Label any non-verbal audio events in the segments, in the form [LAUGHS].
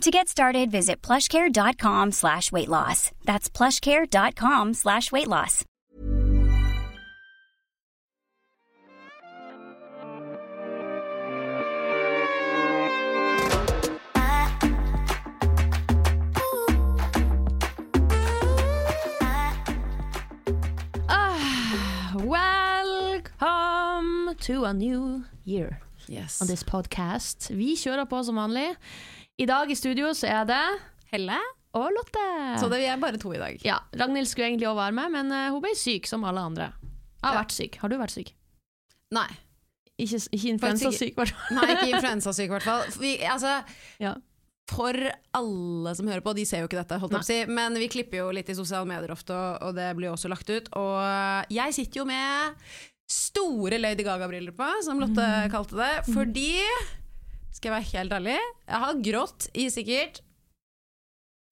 To get started, visit plushcare.com slash weight loss. That's plushcare.com slash weight loss. Ah, welcome to a new year Yes. on this podcast. Vi kjører på som vanlig. I dag i studio så er det Helle. og Lotte. Så det, vi er bare to i dag. Ja, Ragnhild skulle egentlig også være med, men eh, hun ble syk som alle andre. Jeg har Ja. vært syk. Har du vært syk? Nei. Ikke, ikke influensasyk, i hvert fall. Nei, ikke [LAUGHS] influensasyk i hvert fall. Altså, Ja. for alle som hører på, de ser jo ikke dette, holdt jeg si, men vi klipper jo litt i sosiale medier ofte, og, det blir jo også lagt ut. Og jeg sitter jo med store Lady Gaga-briller på, som Lotte kalte det, fordi Skal jeg være helt ærlig, jeg har grått i sikkert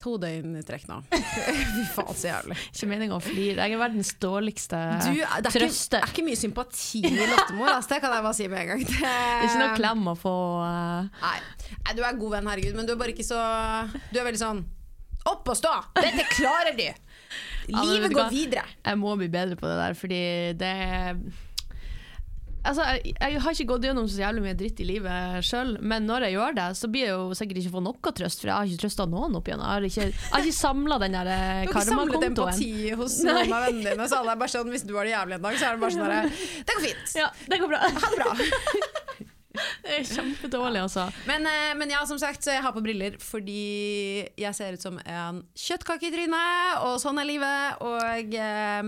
to døgn i trekk nå. [LAUGHS] Fy faen, så jævlig. Ikke meninga å flire. Jeg er verdens dårligste Du, det er ikke, det er ikke mye sympati i Lottemor, altså, det kan jeg bare si med en gang. Det, Det er ikke noe klem å få Uh... Nei. Nei, du er god venn, herregud, men du er bare ikke så Du er veldig sånn Opp og stå! Dette klarer du! Livet ja, går videre. Jeg må bli bedre på det der, fordi det Altså, jeg, jeg har ikke gått gjennom så jævlig mye dritt i livet sjøl, men når jeg gjør det, så blir jeg jo sikkert ikke få noe trøst, for jeg har ikke trøsta noen opp igjen. Jeg har ikke, jeg har ikke samla den der karmakontoen. Du har ikke samlet empati hos Nei. noen av vennene dine, så alle er bare sånn Hvis du har det jævlig en dag, så er det bare sånn derre [LAUGHS] Det går fint. Ja, det går bra. Ha det bra. [LAUGHS] Det er kjempedårlig, altså. Men, eh, men ja, som sagt, jeg har på briller fordi jeg ser ut som en kjøttkake i trynet, og sånn er livet. Og eh,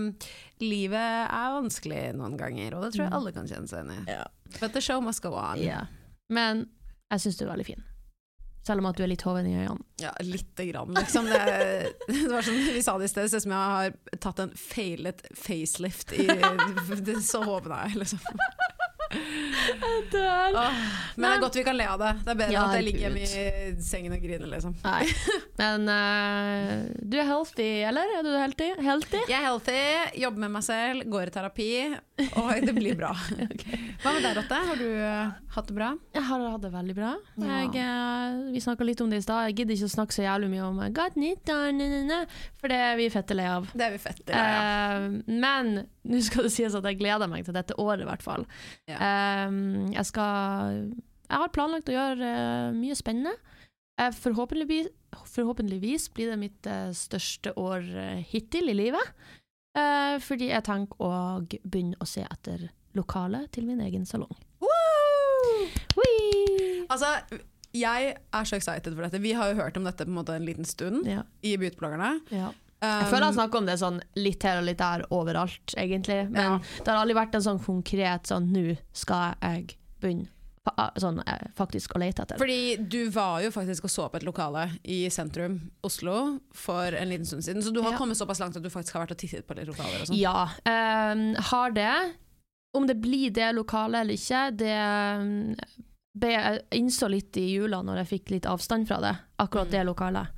livet er vanskelig noen ganger, og det tror jeg alle kan kjenne seg igjen i. But the show must go on. Ja. Men jeg syns du er veldig fin. Selv om at du er litt hoven i øynene. Ja, lite grann, liksom. Det, [LAUGHS] det var som vi sa det i sted, ser ut som jeg har tatt en feilet facelift i det, [LAUGHS] Så hoven er [LAUGHS] jeg, liksom. Åh, men det er godt vi kan le av det. Det er bedre Ja, at jeg ligger hjemme i sengen og griner, liksom. Nei. Men uh, du er healthy, eller? Er du healthy? healthy? Jeg er healthy, jobber med meg selv, går i terapi, og det blir bra. [LAUGHS] Hva med deg, Rotte? Har du uh, hatt det bra? Jeg har hatt det veldig bra. Ja. Jeg, uh, vi snakka litt om det i stad. Jeg gidder ikke å snakke så jævlig mye om godt ne, for det er vi fette lei av. Det er vi fette lei. Eh, men nå skal det sies at jeg gleder meg til dette året, i hvert fall. Ja. Eh, jeg skal Jeg har planlagt å gjøre uh, mye spennende. Eh, forhåpentligvis, forhåpentligvis blir det mitt eh, største år hittil i livet. Fordi jeg tenker å begynne å se etter lokale til min egen salong. Woo! Altså, jeg er så excited for dette. Vi har jo hørt om dette på en måte en liten stund Ja, i Beautybloggerne. ja. Um, Jeg føler jeg snakker om det sånn litt her og litt der overalt, egentlig. Men Ja. det har aldri vært en sånn konkret sånn nå skal jeg begynne sånn, eh, faktisk å lete etter. Fordi du var jo faktisk og så på et lokale i sentrum Oslo for en liten stund siden, så du har Ja. kommet såpass langt at du faktisk har vært og tittet på litt lokaler og sånn. Ja. um, har det. Om det blir det lokalet eller ikke, det ehm, ble, jeg innså litt i jula når jeg fikk litt avstand fra det, akkurat Mm. det lokalet.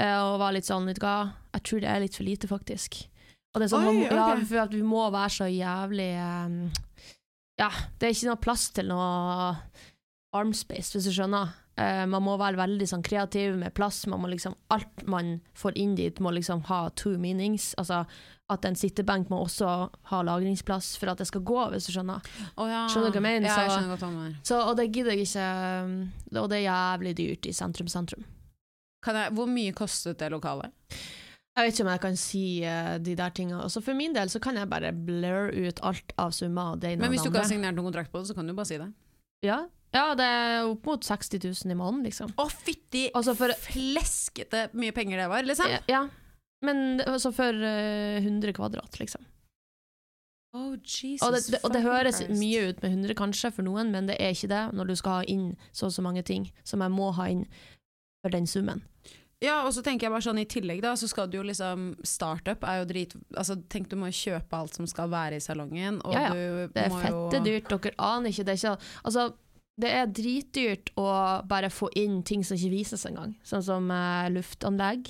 Eh, og var litt sånn, vet du hva, jeg tror det er litt for lite, faktisk. Og det er sånn, Oi, man, ja, okay. for at vi må være så jævlig um, Ja, det er ikke noe plass til noe armspace, hvis du skjønner. Uh, man må være veldig sånn kreativ med plass. Man må liksom, alt man får inn dit, må liksom ha two meanings. Altså at en sittebenk må også ha lagringsplass for at det skal gå, hvis du skjønner. Oh, ja. Skjønner du hva jeg mener? Ja, jeg Så- skjønner hva du mener. Så, og det gidder jeg ikke um, Og det er jævlig dyrt i sentrum-sentrum. Kan jeg, hvor mye kostet det lokalet? Jeg vet ikke om jeg kan si uh, de der tingene. Også for min del så kan jeg bare blur ut alt av summer. ene Men hvis du ikke har signert noen kontrakt på det, så kan du bare si det. ja. ja, det er opp mot 60 000 i måneden, liksom. Å, fytti Altså for, fleskete mye penger det var, liksom! ja, ja. Men altså for uh, 100 kvadrat, liksom. Oh, Jesus Og det, det, og det høres Christ. mye ut med 100 kanskje for noen, men det er ikke det når du skal ha inn så og så mange ting som jeg må ha inn for den summen. Ja, og så tenker jeg bare sånn i tillegg da, så skal du jo liksom Startup er jo drit Altså tenk du må kjøpe alt som skal være i salongen, og Ja, ja. du Det er må fette jo dyrt, dere aner ikke. Det er, ikke, altså, det er dritdyrt å bare få inn ting som ikke vises engang. Sånn som uh, luftanlegg.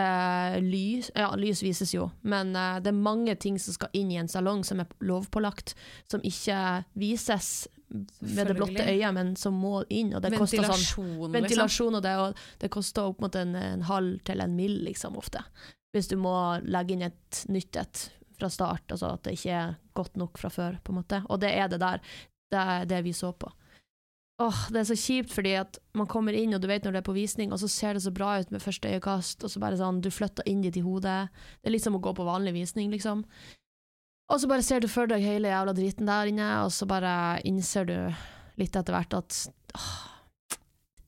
Eh, lys Ja, lys vises jo, men uh, det er mange ting som skal inn i en salong som er lovpålagt, som ikke vises med det blotte øyet, men som må inn. Og det koster sånn Ventilasjon, liksom. ventilasjon og det, og det koster opp mot en, en halv til en mill, liksom, ofte. Hvis du må legge inn et nytt et fra start, altså at det ikke er godt nok fra før, på en måte. Og det er det der. Det er det vi så på. Åh, det er så kjipt, fordi at man kommer inn, og du vet når det er på visning, og så ser det så bra ut med første øyekast, og så bare sånn, du flytter inn dit i hodet. Det er litt som å gå på vanlig visning, liksom. Og så bare ser du for deg hele jævla driten der inne, og så bare innser du litt etter hvert at åh,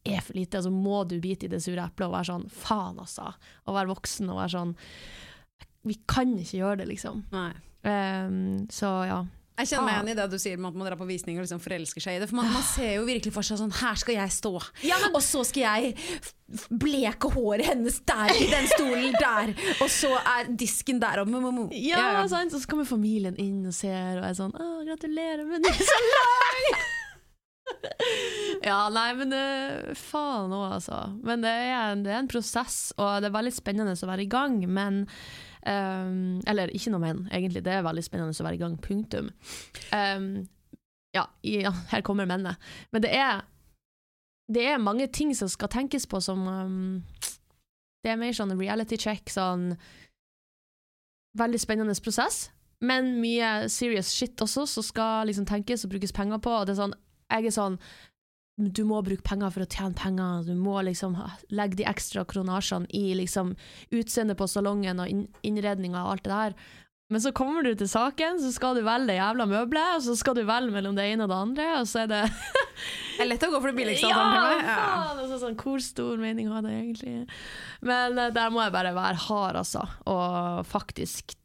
det er for lite, og så må du bite i det sure eplet og være sånn faen, altså. Og være voksen og være sånn Vi kan ikke gjøre det, liksom. Ehm, så ja. Jeg kjenner meg Faen. igjen i det du sier om at man drar på visning og liksom forelsker seg i det. For man, man ser jo virkelig for seg sånn Her skal jeg stå, Ja, og så skal jeg bleke håret hennes der i den stolen der, og så er disken der og mo, mo, mo. Ja, sant? Og så kommer familien inn og ser, og er sånn 'Å, gratulerer med ny lang! ja, nei, men det, faen òg, altså. Men det er, en, det er en prosess, og det er veldig spennende å være i gang, men ehm, Eller ikke noe men, egentlig. Det er veldig spennende å være i gang, punktum. Um, ja, ja, her kommer mennet. Men det er det er mange ting som skal tenkes på som um, Det er mer sånn reality check, sånn veldig spennende prosess, men mye serious shit også, som skal liksom tenkes og brukes penger på. Og det er sånn, jeg er sånn Du må bruke penger for å tjene penger, du må liksom legge de ekstra kronasjene i liksom utseendet på salongen og inn, innredninga og alt det der. Men så kommer du til saken, så skal du velge det jævla møbelet, og så skal du velge mellom det ene og det andre, og så er det [LAUGHS] Det er lett å gå for det billigste ja, alternativet. Ja. faen! Altså, sånn, hvor stor mening har det egentlig? Men eh, der må jeg bare være hard, altså. Og faktisk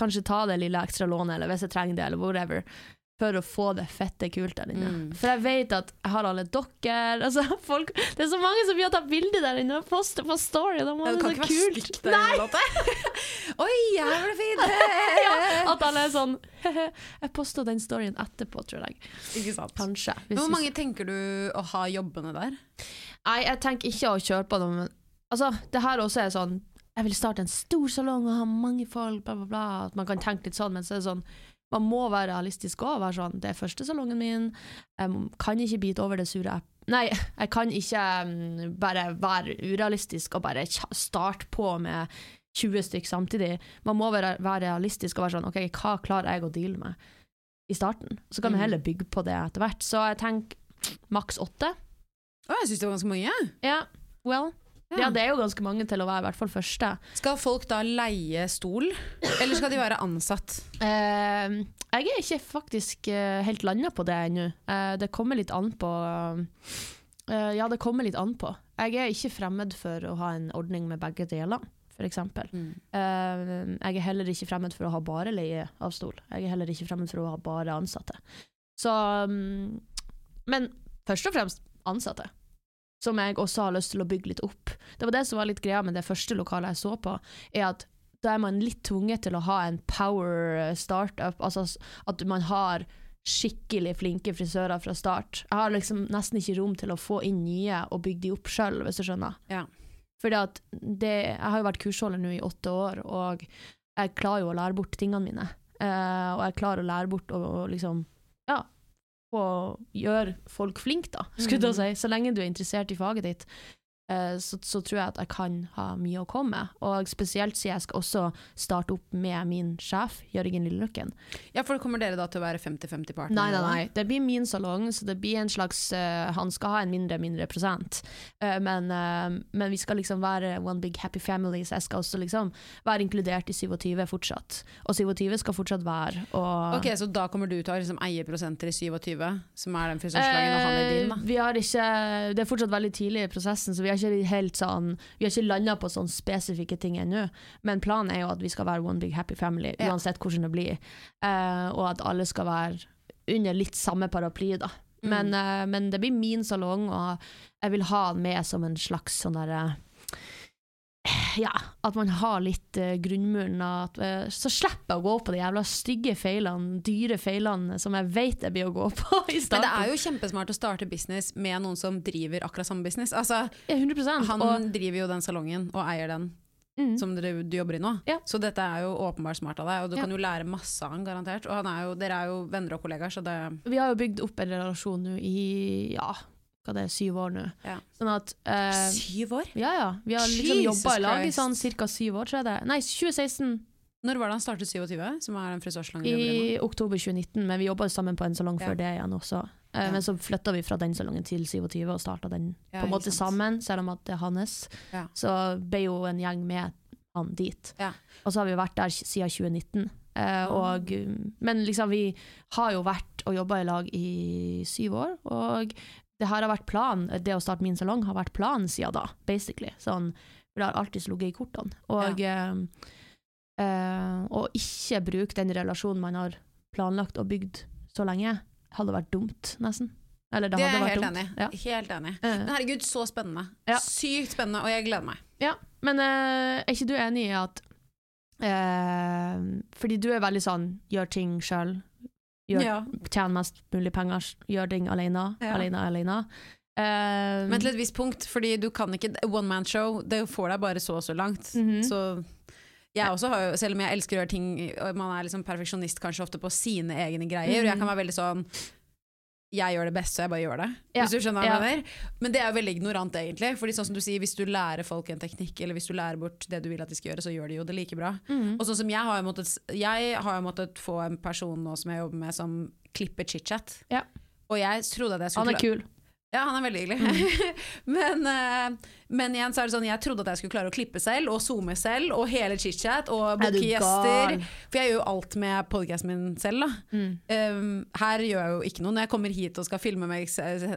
kanskje ta det lille ekstra lånet, eller hvis jeg trenger det, eller whatever. For å få det fette kult der inne. Mm. For jeg vet at jeg har alle dere [LAUGHS] altså, folk, Det er så mange som vil ta bilde der inne og poste på Story. Da må det det så kan ikke være kult. stygt den. [LAUGHS] Oi, her var det fint! [LAUGHS] Ja, at alle er sånn Jeg posta den storyen etterpå, tror jeg. Ikke sant. Kanskje. hvor mange tenker du å ha jobbene der? Nei, jeg tenker ikke å kjøre på dem. men altså, det her også er sånn Jeg vil starte en stor salong og ha mange folk, bla, bla, bla. At man kan tenke litt sånn, men så er det sånn Man må være realistisk òg. Være sånn Det er første salongen min, jeg kan ikke bite over det sure eplet. Nei, jeg kan ikke um, bare være urealistisk og bare starte på med 20 stykk samtidig. Man må være, være realistisk og være sånn OK, hva klarer jeg å deale med i starten? Så kan vi Mm. heller bygge på det etter hvert. Så jeg tenker maks åtte. Å, jeg syns det var ganske mange. Ja, well. Ja. Ja. det er jo ganske mange til å være i hvert fall første. Skal folk da leie stol, eller skal de være ansatt? Uh, jeg er ikke faktisk uh, helt landa på det ennå. Uh, det kommer litt an på eh, Ja, det kommer litt an på. Jeg er ikke fremmed for å ha en ordning med begge deler, f.eks. Mm. Uh, jeg er heller ikke fremmed for å ha bare leie av stol. Jeg er heller ikke fremmed for å ha bare ansatte. Så um, Men først og fremst ansatte. Som jeg også har lyst til å bygge litt opp. Det var det som var litt greia med det første lokalet jeg så på, er at da er man litt tvunget til å ha en power startup, altså at man har skikkelig flinke frisører fra start. Jeg har liksom nesten ikke rom til å få inn nye og bygge de opp sjøl, hvis du skjønner. Ja. Fordi at det, jeg har jo vært kursholder nå i åtte år, og jeg klarer jo å lære bort tingene mine. Uh, og jeg klarer å lære bort å liksom, ja, å gjøre folk flinke, da, skulle jeg si. Så lenge du er interessert i faget ditt, så, så tror jeg at jeg kan ha mye å komme med. Og spesielt siden jeg skal også starte opp med min sjef, Jørgen Lilleløkken. Ja, for kommer dere da til å være 50-50 partner? Nei, nei, nei. Det blir min salong, så det blir en slags uh, Han skal ha en mindre, mindre prosent. Uh, men, uh, men vi skal liksom være one big happy family, så jeg skal også liksom være inkludert i 27 fortsatt. Og 27 skal fortsatt være og Ok, Så da kommer du til å liksom eie prosenter i 27, som er den frisørslagen, og han er din, da? Eh, vi har ikke, det er fortsatt veldig tidlig i prosessen, så vi har ikke helt sånn Vi har ikke landa på sånne spesifikke ting ennå. Men planen er jo at vi skal være one big happy family, Ja. uansett hvordan det blir. Uh, og at alle skal være under litt samme paraply, da. Mm. Men, uh, men det blir min salong, og jeg vil ha den med som en slags sånn derre ja, at man har litt uh, grunnmuren. At, uh, så slipper jeg å gå på de jævla stygge feilene, dyre feilene som jeg vet jeg blir å gå på [LAUGHS] i starten. Men det er jo kjempesmart å starte business med noen som driver akkurat samme business. Altså, Ja, 100 han og, driver jo den salongen og eier den mm, som dere, du jobber i nå. Ja. Så dette er jo åpenbart smart av deg, og du Ja. kan jo lære masse av han garantert. Og han er jo, dere er jo venner og kollegaer, så det Vi har jo bygd opp en relasjon nå i ja, hva det syv år nå. Ja. Sånn at eh, Syv år? Ja ja, vi har liksom jobba i lag i sånn ca. syv år, tror jeg det. Nei, 2016. Når var det han startet 27, som er den frisørsalongen i oktober 2019, men vi jobba sammen på en salong Ja. før det igjen også. Eh, Ja. Men så flytta vi fra den salongen til 27 og starta den på en måte sammen, selv om at det er hans. Så ble jo en gjeng med han dit. Ja. Og så har vi vært der siden 2019. Uh, og, men liksom, vi har jo vært og jobba i lag i syv år, og det her har vært planen, det å starte min salong har vært planen siden da, basically. Sånn, for det har alltid ligget i kortene. Og, eh, eh, å ikke bruke den relasjonen man har planlagt og bygd så lenge, hadde vært dumt, nesten. Eller det, Det hadde vært helt dumt. Ja. Helt enig. Eh, Men herregud, så spennende. Ja. Sykt spennende, og jeg gleder meg. Ja, men eh, er ikke du enig i at eh, Fordi du er veldig sånn gjør ting sjøl, Ja. tjene mest mulig penger, gjør ting alene, Ja. alene, alene. Uh, Men til et visst punkt, fordi du kan ikke One man show, det får deg bare så og så langt. Mhm. Så jeg også har jo, selv om jeg elsker å gjøre ting og Man er liksom perfeksjonist kanskje ofte på sine egne greier, og jeg Mhm. kan være veldig sånn jeg gjør det best, så jeg bare gjør det. Ja, Hvis du skjønner hva ja. mener. Men det er jo veldig ignorant, egentlig. Fordi sånn som du sier, Hvis du lærer folk en teknikk, eller hvis du lærer bort det du vil at de skal gjøre, så gjør de jo det like bra. Mm. Og sånn som jeg har jo måttet, jeg har måttet få en person nå som jeg jobber med, som klipper chit-chat. Ja. Og jeg trodde at jeg skulle Han er kul. Ja, han er veldig hyggelig. [LAUGHS] men, eh, men igjen så er det sånn, jeg trodde at jeg skulle klare å klippe selv, og zoome selv, og hele chit-chat, og booke gjester. For jeg gjør jo alt med podcasten min selv, da. Mm. Um, her gjør jeg jo ikke noe. Når jeg kommer hit og skal filme med,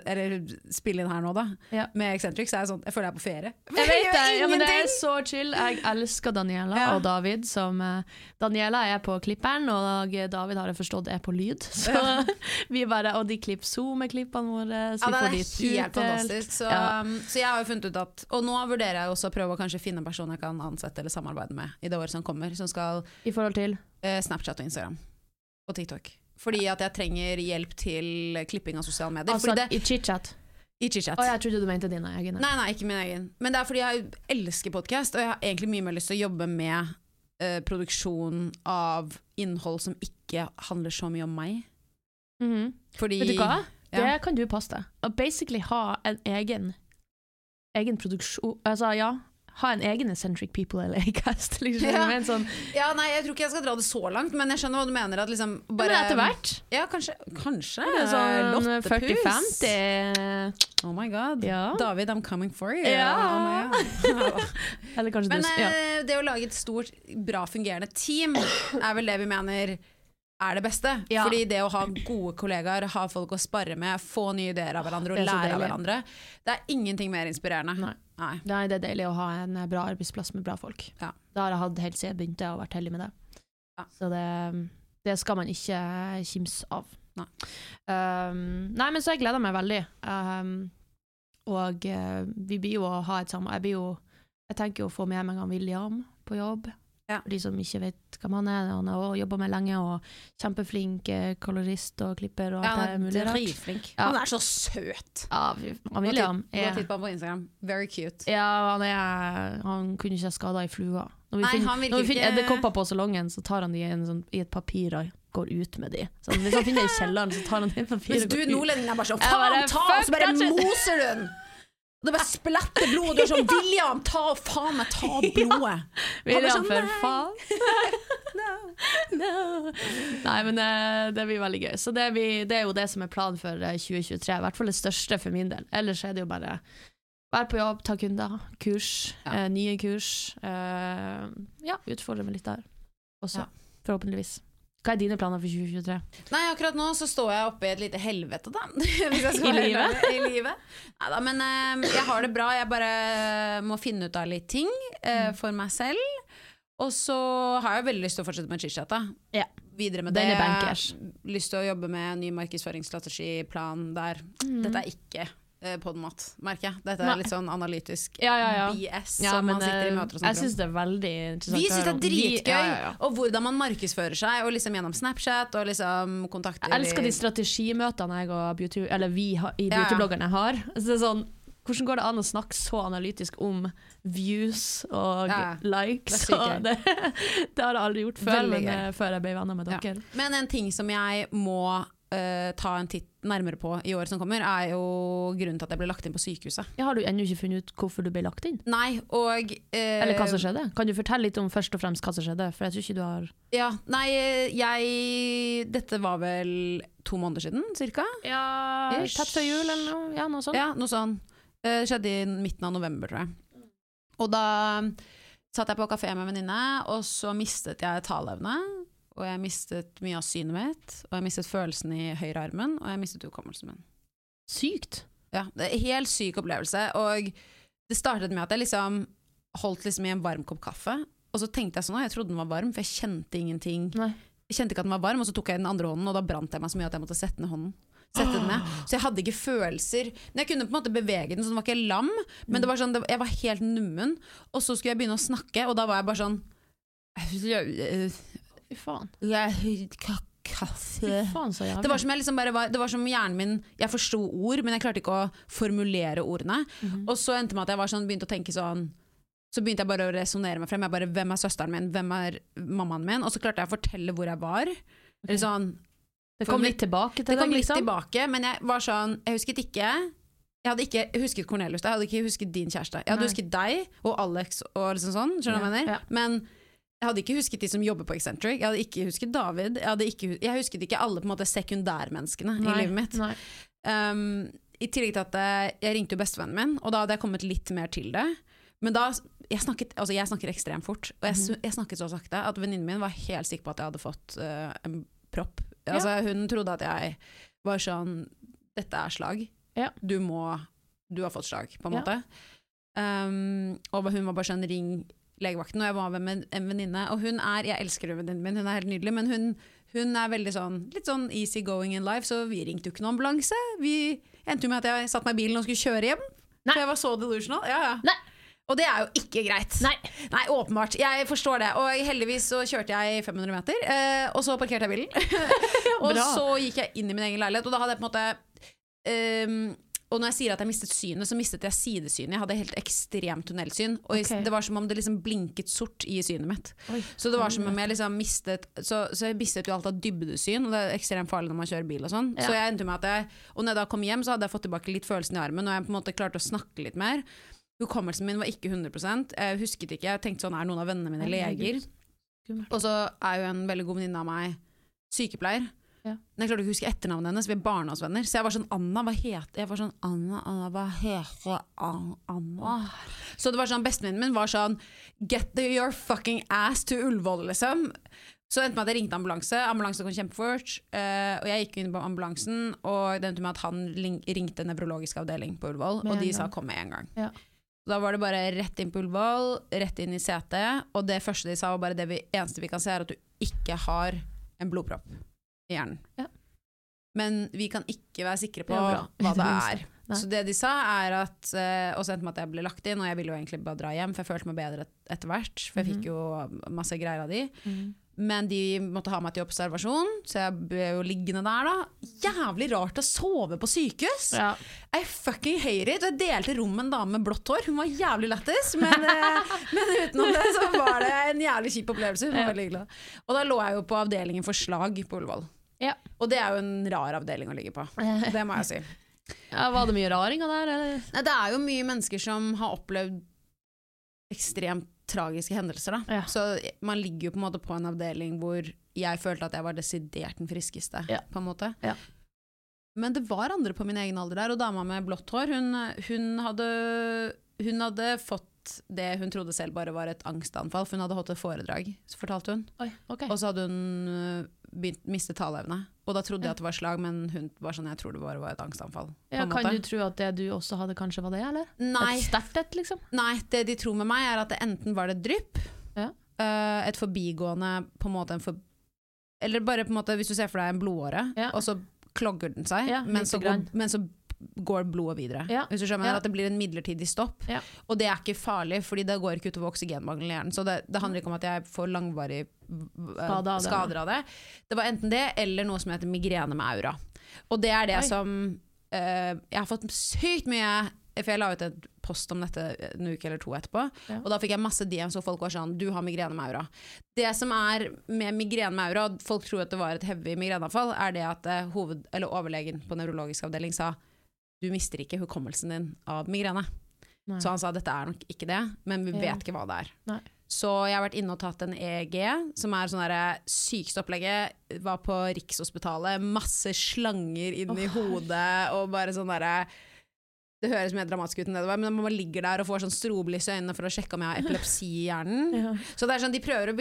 eller spille inn her nå, da, Ja. med Eccentric, så er jeg sånn, jeg føler jeg er på ferie. [LAUGHS] Jeg vet det, ja, men det er så chill. Jeg elsker Daniela Ja. og David. Som, eh, Daniela er på klipperen, og David har jeg forstått er på lyd. [LAUGHS] Så vi bare, Og de klipper Zoom-klippene våre. Så vi får er de helt fantastisk. Så, Ja. um, så jeg har jo funnet ut at Og nå vurderer jeg også å prøve å kanskje finne en person jeg kan ansette eller samarbeide med i det året som kommer, som skal I forhold til eh, Snapchat og Instagram og TikTok. Fordi at jeg trenger hjelp til klipping av sosiale medier. Altså det, i chit-chat. I chit-chat. Å, jeg trodde du mente din egen. Nei, nei, ikke min egen. Men det er fordi jeg elsker podkast, og jeg har egentlig mye mer lyst til å jobbe med eh, produksjon av innhold som ikke handler så mye om meg. Mhm. Fordi Vet du hva? Det Ja. kan du passe deg. Basically ha en egen egen produksjon Altså, ja. Ha en egen Eccentric People eller cast. [LAUGHS] Liksom. Ja. Sånn, Ja, nei, jeg tror ikke jeg skal dra det så langt, men jeg skjønner hva du mener. At liksom bare, men etter hvert. Ja, kanskje. kanskje Sånn Lottepus. 40-50. Oh my god. Ja. David, I'm coming for you. Ja. Oh. [LAUGHS] Eller kanskje Men du ja. eh, det å lage et stort, bra fungerende team er vel det vi mener er det beste. Ja. Fordi det å ha gode kollegaer, ha folk å sparre med, få nye ideer av hverandre og lære av hverandre, det er ingenting mer inspirerende. Nei. Nei. Nei, det er deilig å ha en eh, bra arbeidsplass med bra folk. Ja. Det har jeg hatt helt siden jeg begynte, og vært heldig med det. Ja. Så det, det skal man ikke kimse av. Nei. Um, nei, men så jeg gleder meg veldig. Um, og uh, vi blir jo å ha et samarbeid. Jeg jo Jeg tenker jo å få med meg han William på jobb. Ja. For de som ikke vet hvem han er. Han har jobba med lenge, og kjempeflink eh, kolorist og klipper og Ja, alt det han er dritflink. Ja. Han er så søt! Ja, han William Gå er titt på ham på Instagram. Very cute. ja, han, er, han kunne ikke ha skada i flua. Når vi Nei, finner, når vi finner edderkopper på salongen, så tar han de en sånn, i et papir og går ut med de. Så hvis han finner i kjelleren, så tar han det i papir Mens og du går ut. nordlendingen er bare sånn Faen, ta! Så bare moser du den! Og det bare splatter blod, og du er sånn William, ta faen meg, ta [LAUGHS] blodet! William, sånn, for faen. [LAUGHS] No. Nei, men det, det blir veldig gøy. Så det, blir, det er jo det som er planen for eh, 2023. I hvert fall det største for min del. Ellers er det jo bare være på jobb, ta kunder, kurs, Ja. eh, nye kurs. Eh, ja, utfordre meg litt der også, Ja. forhåpentligvis. Hva er dine planer for 2023? Nei, akkurat nå så står jeg oppe i et lite helvete, da. [LAUGHS] Hvis jeg skal I livet? I livet. Neida, men uh, jeg har det bra. Jeg bare må finne ut av litt ting eh, Mm. for meg selv. Og så har jeg veldig lyst til å fortsette med chit-chat. Ja. Videre med Den det. er bankers. Lyst til å jobbe med en ny markedsføringsstrategiplan der. Mm. Dette er ikke eh, podmat, merker jeg. Dette er litt sånn analytisk Ja, ja, ja. BS Ja, som men man sitter i eh, møter og jeg snakker om. syns det er veldig interessant. Vi syns det er dritgøy, ja, ja, ja. og hvordan man markedsfører seg, og liksom gjennom Snapchat og liksom kontakter Jeg elsker de strategimøtene jeg og beauty, eller vi i Ja, ja. beautybloggerne har. Så det er sånn, hvordan går det an å snakke så analytisk om views og Ja, likes? det og det, [LAUGHS] det har jeg aldri gjort før, men, eh, før jeg ble venner med Ja. dere. Men en ting som jeg må uh, ta en titt nærmere på i året som kommer, er jo grunnen til at jeg ble lagt inn på sykehuset. Ja, har du ennå ikke funnet ut hvorfor du ble lagt inn? Nei, og eh, Eller hva som skjedde? Kan du fortelle litt om først og fremst hva som skjedde? For jeg tror ikke du har Ja, nei, jeg Dette var vel to måneder siden, cirka? Ja, Ish. tett før jul eller noe? Ja, noe sånt. Ja, noe sånt. Eh, Det skjedde i midten av november, tror jeg. Og da satt jeg på kafé med en venninne, og så mistet jeg taleevne. Og jeg mistet mye av synet mitt, og jeg mistet følelsen i høyrearmen, og jeg mistet hukommelsen min. Sykt. Ja, det er en helt syk opplevelse, og det startet med at jeg liksom holdt liksom i en varm kopp kaffe, og så tenkte jeg sånn, at jeg trodde den var varm, for jeg kjente ingenting. Nei. Jeg kjente ikke at den var varm, og så tok jeg den andre hånden, og da brant jeg meg så mye at jeg måtte sette ned hånden. Sette den ned. [GASPS] Så jeg hadde ikke følelser. Men jeg kunne på en måte bevege den, så den var ikke lam, men det var sånn, jeg var helt nummen. Og så skulle jeg begynne å snakke, og da var jeg bare sånn Fy faen. Kaffe Fy faen, det var som jeg liksom bare var Det var som hjernen min Jeg forsto ord, men jeg klarte ikke å formulere ordene. Mhm. Og så endte det med at jeg var sånn, begynte å tenke sånn Så begynte jeg bare å resonnere meg frem. Jeg bare, Hvem er søsteren min? Hvem er mammaen min? Og så klarte jeg å fortelle hvor jeg var. Eller sånn, det kom litt tilbake til det kom litt liksom? tilbake, men jeg var sånn Jeg husket ikke Jeg hadde ikke husket Cornelius, jeg hadde ikke husket din kjæreste. Jeg hadde Nei. husket deg og Alex og liksom sånn. Skjønner du hva jeg Ja, mener? Men jeg hadde ikke husket de som jobber på Eccentric. Jeg hadde ikke husket David. Jeg, ikke, jeg husket ikke alle på en måte sekundærmenneskene i livet mitt. Nei. Um, I tillegg til at eh, jeg ringte jo bestevennen min, og da hadde jeg kommet litt mer til det. Men da Jeg, snakket, altså jeg snakker ekstremt fort, og jeg, Mhm. jeg snakket så sakte at venninnen min var helt sikker på at jeg hadde fått uh, en propp. Altså, hun trodde at jeg var sånn Dette er slag. Ja. Du må Du har fått slag, på en Ja. måte. Um, og hun var bare sånn Ring legevakten, og jeg var med en venninne. Og hun er Jeg elsker venninnen min, hun er helt nydelig, men hun, hun er veldig sånn litt sånn easy going in life, så vi ringte jo ikke noen ambulanse. Vi endte jo med at jeg satte meg i bilen og skulle kjøre hjem. Nei. For jeg var så delusional. Ja, ja. Nei. Og det er jo ikke greit. Nei. Nei, åpenbart. Jeg forstår det. Og heldigvis så kjørte jeg 500 meter, eh, og så parkerte jeg bilen. [LAUGHS] og så gikk jeg inn i min egen leilighet, og da hadde jeg på en måte ehm, Og når jeg sier at jeg mistet synet, så mistet jeg sidesynet. Jeg hadde helt ekstremt tunnelsyn, og okay. det var som om det liksom blinket sort i synet mitt. Oi. Så det var som om jeg liksom mistet Så, så jeg mistet jo alt av dybdesyn, og det er ekstremt farlig når man kjører bil og sånn. Ja. Så jeg endte med at jeg Og når jeg da kom hjem, så hadde jeg fått tilbake litt følelsen i armen, og jeg på en måte klarte å snakke litt mer. Hukommelsen min var ikke 100 Jeg husket ikke. Jeg tenkte sånn, er noen av vennene mine leger? Og så er jo en veldig god venninne av meg sykepleier. Ja. Men jeg klarte ikke å huske etternavnet hennes, vi er barndomsvenner. Så jeg var sånn Anna, hva heter Jeg var sånn Anna, Anna, hva heter Anna? Så det var sånn, bestevenninnen min var sånn Get the, your fucking ass to Ullevål, liksom. Så det endte med at jeg ringte ambulanse. Ambulansen kom kjempefort. Uh, og jeg gikk inn på ambulansen, og det endte med at han ringte nevrologisk avdeling på Ullevål, og de de sa kom med en gang. Ja. Da var det bare rett inn på Ullevål, rett inn i CT, og det første de sa var bare det vi, eneste vi kan se er at du ikke har en blodpropp i hjernen. Ja. Men vi kan ikke være sikre på Det hva det [LAUGHS] er. Nei. Så det de sa er at uh, Og så endte med at jeg ble lagt inn, og jeg ville jo egentlig bare dra hjem, for jeg følte meg bedre et- etter hvert. For jeg Mhm. fikk jo masse greier av de. Mm. Men de måtte ha meg til observasjon, så jeg ble jo liggende der, da. Jævlig rart å sove på sykehus! Ja. I fucking hate it. Jeg delte rom med en dame med blått hår. Hun var jævlig lættis, men, eh, [LAUGHS] men utenom det så var det en jævlig kjip opplevelse. Hun var Ja. veldig hyggelig. Og da lå jeg jo på avdelingen for slag på Ullevål. Ja. Og det er jo en rar avdeling å ligge på. Det må jeg si. [LAUGHS] ja, Var det mye raringer der, eller? Nei, det er jo mye mennesker som har opplevd ekstremt tragiske hendelser, da. Ja. Så man ligger jo på en måte på en avdeling hvor jeg følte at jeg var desidert den friskeste, Ja. på en måte. Ja. Men det var andre på min egen alder der, og dama med blått hår, hun, hun, hadde, hun hadde fått det hun trodde selv bare var et angstanfall, for hun hadde holdt et foredrag, så fortalte hun. Oi, okay. Og så hadde hun øh, begynt, mistet taleevne. Og da trodde jeg at det var slag, men hun var sånn, jeg tror det bare var et angstanfall. Ja, kan måte. du tro at det du også hadde, kanskje var det, eller? Nei, Et sterkt et, liksom? Nei, det de tror med meg er at det enten var det drypp, Ja. uh, et forbigående på en måte en for, Eller bare på en måte hvis du ser for deg en blodåre, Ja. og så klogger den seg, Ja, men, så går, men så går blodet videre. Ja. Hvis du skjønner Ja. At det blir en midlertidig stopp. Ja. Og det er ikke farlig, fordi det går ikke utover oksygenmangelen i hjernen. Så det, det handler ikke om at jeg får langvarig uh, skader av det. Det var enten det, eller noe som heter migrene med aura. Og det er det Oi. som uh, Jeg har fått sykt mye For jeg la ut et post om dette en uke eller to etterpå, Ja. og da fikk jeg masse DMs hvor folk var sånn Du har migrene med aura. Det som er med migrene med aura, og folk tror at det var et heavy migreneanfall, er det at eh, hoved, eller overlegen på nevrologisk avdeling sa du mister ikke hukommelsen din av migrene. Nei. Så han sa dette er nok ikke det, men vi Ja. vet ikke hva det er. Nei. Så jeg har vært inne og tatt en EEG, som er sånn sykeste opplegget. Var på Rikshospitalet, masse slanger inn i hodet og bare sånn derre Det høres mer dramatisk ut enn det det var, men man ligger der og får sånn strobelys i øynene for å sjekke om jeg har epilepsi i hjernen. [LAUGHS] Ja. Så det er sånn, de prøver å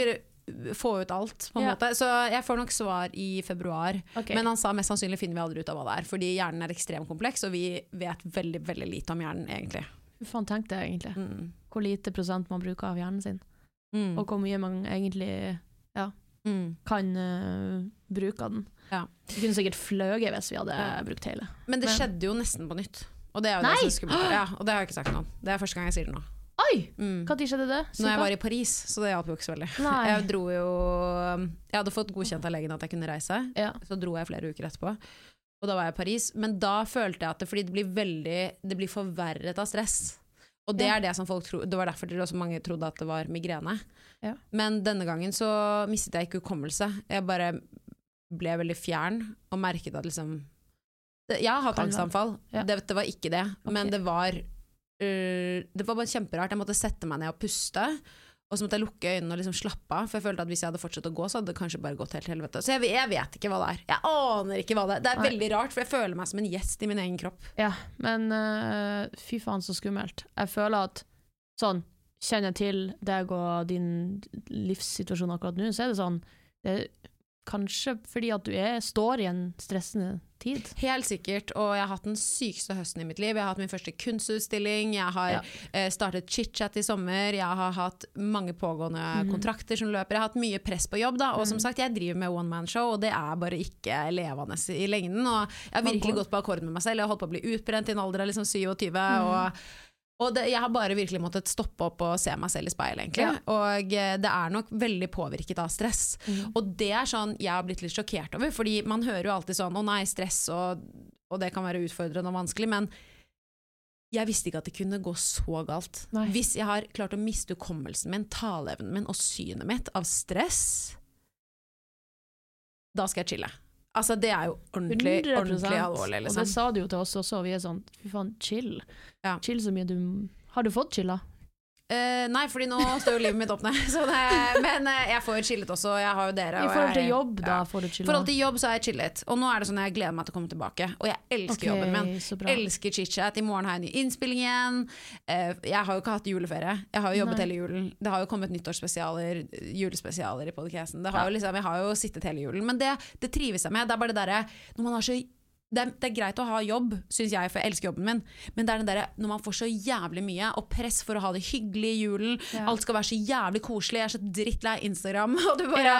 få ut alt, på en Ja. måte. Så jeg får nok svar i februar. Okay. Men han sa mest sannsynlig finner vi aldri ut av hva det er, fordi hjernen er ekstremt kompleks, og vi vet veldig, veldig lite om hjernen, egentlig. Hva faen tenkte jeg egentlig? Mm. Hvor lite prosent man bruker av hjernen sin, Mm. og hvor mye man egentlig Mm. kan uh, bruke av den. Ja. Vi kunne sikkert fløyet hvis vi hadde Ja. brukt hele. Men det Men- skjedde jo nesten på nytt. Og det er jo Nei! det som er skummelt. Ja, og det har jeg ikke sagt noe om. Det er første gang jeg sier det nå. Oi! Mm. Når skjedde det? Når jeg var i Paris, så det hjalp jo ikke så veldig. [LAUGHS] Jeg dro jo Jeg hadde fått godkjent av legen at jeg kunne reise, Ja. så dro jeg flere uker etterpå. Og da var jeg i Paris, men da følte jeg at det, fordi det blir veldig Det blir forverret av stress. Og det er det som folk tro, Det var derfor det også mange trodde at det var migrene. Ja. Men denne gangen så mistet jeg ikke hukommelse. Jeg bare ble veldig fjern og merket at liksom Jeg har hatt angstanfall, Ja. det, det var ikke det. Men det var Det var bare kjemperart. Jeg måtte sette meg ned og puste. Og så måtte jeg lukke øynene og liksom slappe av, for jeg følte at hvis jeg hadde fortsatt å gå, så hadde det kanskje bare gått helt helvete. Så jeg, jeg vet ikke hva det er. Jeg aner ikke hva det er. Det er Nei. veldig rart, for jeg føler meg som en gjest i min egen kropp. Ja, men uh, fy faen så skummelt. Jeg føler at sånn, kjenner jeg til deg og din livssituasjon akkurat nå, så er det sånn det er Kanskje fordi at du er, står i en stressende tid. Helt sikkert, og jeg har hatt den sykeste høsten i mitt liv. Jeg har hatt min første kunstutstilling, jeg har Ja. eh, startet chit-chat i sommer, jeg har hatt mange pågående mm. kontrakter som løper. Jeg har hatt mye press på jobb, da, og som sagt, jeg driver med one man show, og det er bare ikke levende i lengden. Og jeg har virkelig gått på akkord med meg selv, jeg har holdt på å bli utbrent i en alder av liksom 27, Mm. og og det, jeg har bare virkelig måttet stoppe opp og se meg selv i speilet, egentlig. Ja. Og eh, det er nok veldig påvirket av stress. Og det er sånn jeg har blitt litt sjokkert over, fordi man hører jo alltid sånn 'å nei, stress', og, og det kan være utfordrende og vanskelig, men jeg visste ikke at det kunne gå så galt. Nei. Hvis jeg har klart å miste hukommelsen min, taleevnen min og synet mitt av stress, da skal jeg chille. Altså, det er jo ordentlig, ordentlig alvorlig, Og det liksom. sa du jo til oss også, vi er sånn fy faen, chill. Ja. Chill så mye du Har du fått chilla? Eh, nei, fordi nå står jo livet mitt opp ned. [LAUGHS] Det, men uh, jeg får jo chillet også, jeg har jo dere. I forhold til jobb, da ja. får du I forhold til jobb så har jeg chillet, og nå er det sånn jeg gleder meg til å komme tilbake. Og jeg elsker okay, jobben min. Elsker chit-chat. I morgen har jeg en ny innspilling igjen. Uh, jeg har jo ikke hatt juleferie. Jeg har jo jobbet Nei. hele julen. Det har jo kommet nyttårsspesialer, julespesialer i podcasten. Det har Ja. jo liksom, jeg har jo sittet hele julen. Men det, det trives jeg med. Det er bare det derre når man har så det er, det er greit å ha jobb, syns jeg, for jeg elsker jobben min, men det er den derre når man får så jævlig mye, og press for å ha det hyggelig i julen, Ja. alt skal være så jævlig koselig, jeg er så drittlei Instagram, [LAUGHS] og du bare Ja.